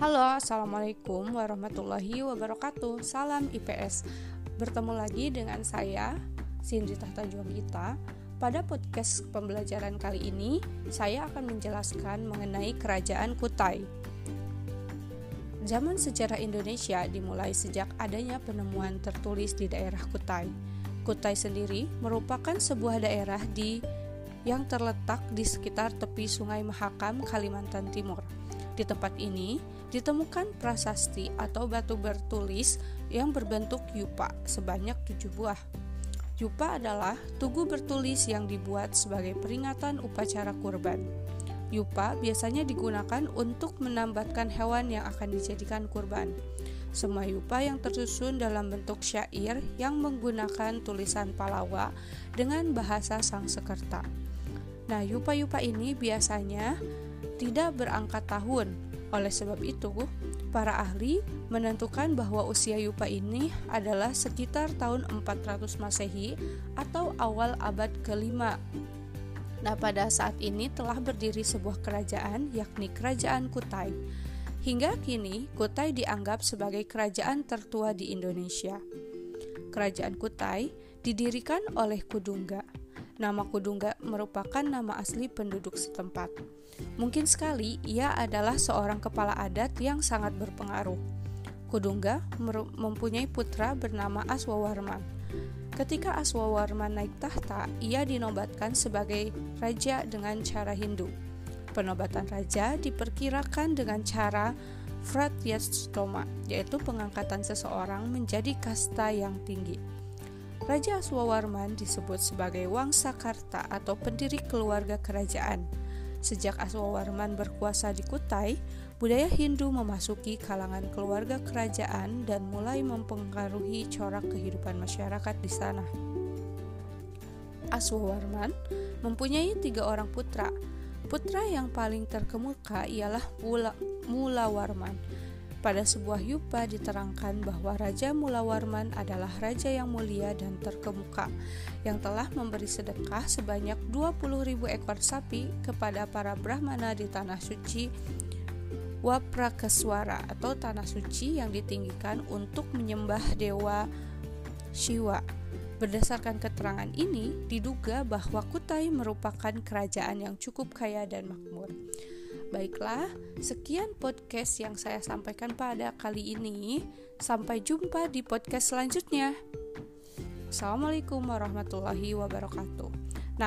Halo, Assalamualaikum warahmatullahi wabarakatuh. Salam IPS Bertemu lagi dengan saya, Sindri Tahta Juwagita Pada podcast pembelajaran kali ini, saya akan menjelaskan mengenai Kerajaan Kutai. Zaman sejarah Indonesia dimulai sejak adanya penemuan tertulis di daerah Kutai. Kutai sendiri merupakan sebuah daerah di yang terletak di sekitar tepi Sungai Mahakam, Kalimantan Timur. Di tempat ini ditemukan prasasti atau batu bertulis yang berbentuk yupa sebanyak tujuh buah. Yupa adalah tugu bertulis yang dibuat sebagai peringatan upacara kurban. Yupa biasanya digunakan untuk menambatkan hewan yang akan dijadikan kurban. Semua yupa yang tersusun dalam bentuk syair yang menggunakan tulisan Palawa dengan bahasa Sangsekerta. Nah, yupa-yupa ini biasanya tidak berangkat tahun. Oleh sebab itu, para ahli menentukan bahwa usia Yupa ini adalah sekitar tahun 400 Masehi atau awal abad kelima. Nah, pada saat ini telah berdiri sebuah kerajaan, yakni Kerajaan Kutai. Hingga kini, Kutai dianggap sebagai kerajaan tertua di Indonesia. Kerajaan Kutai didirikan oleh Kudungga. Nama Kudungga merupakan nama asli penduduk setempat. Mungkin sekali ia adalah seorang kepala adat yang sangat berpengaruh. Kudungga mempunyai putra bernama Aswawarman. Ketika Aswawarman naik tahta, ia dinobatkan sebagai raja dengan cara Hindu. Penobatan raja diperkirakan dengan cara Fratyastoma, yaitu pengangkatan seseorang menjadi kasta yang tinggi. Raja Aswawarman disebut sebagai Wangsakarta atau pendiri keluarga kerajaan. Sejak Aswawarman berkuasa di Kutai, budaya Hindu memasuki kalangan keluarga kerajaan dan mulai mempengaruhi corak kehidupan masyarakat di sana. Aswawarman mempunyai tiga orang putra. Putra yang paling terkemuka ialah Mula, Mulawarman pada sebuah yupa diterangkan bahwa Raja Mulawarman adalah raja yang mulia dan terkemuka yang telah memberi sedekah sebanyak 20.000 ekor sapi kepada para brahmana di tanah suci Waprakeswara atau tanah suci yang ditinggikan untuk menyembah dewa Shiva. Berdasarkan keterangan ini, diduga bahwa Kutai merupakan kerajaan yang cukup kaya dan makmur. Baiklah, sekian podcast yang saya sampaikan pada kali ini. Sampai jumpa di podcast selanjutnya. Assalamualaikum warahmatullahi wabarakatuh.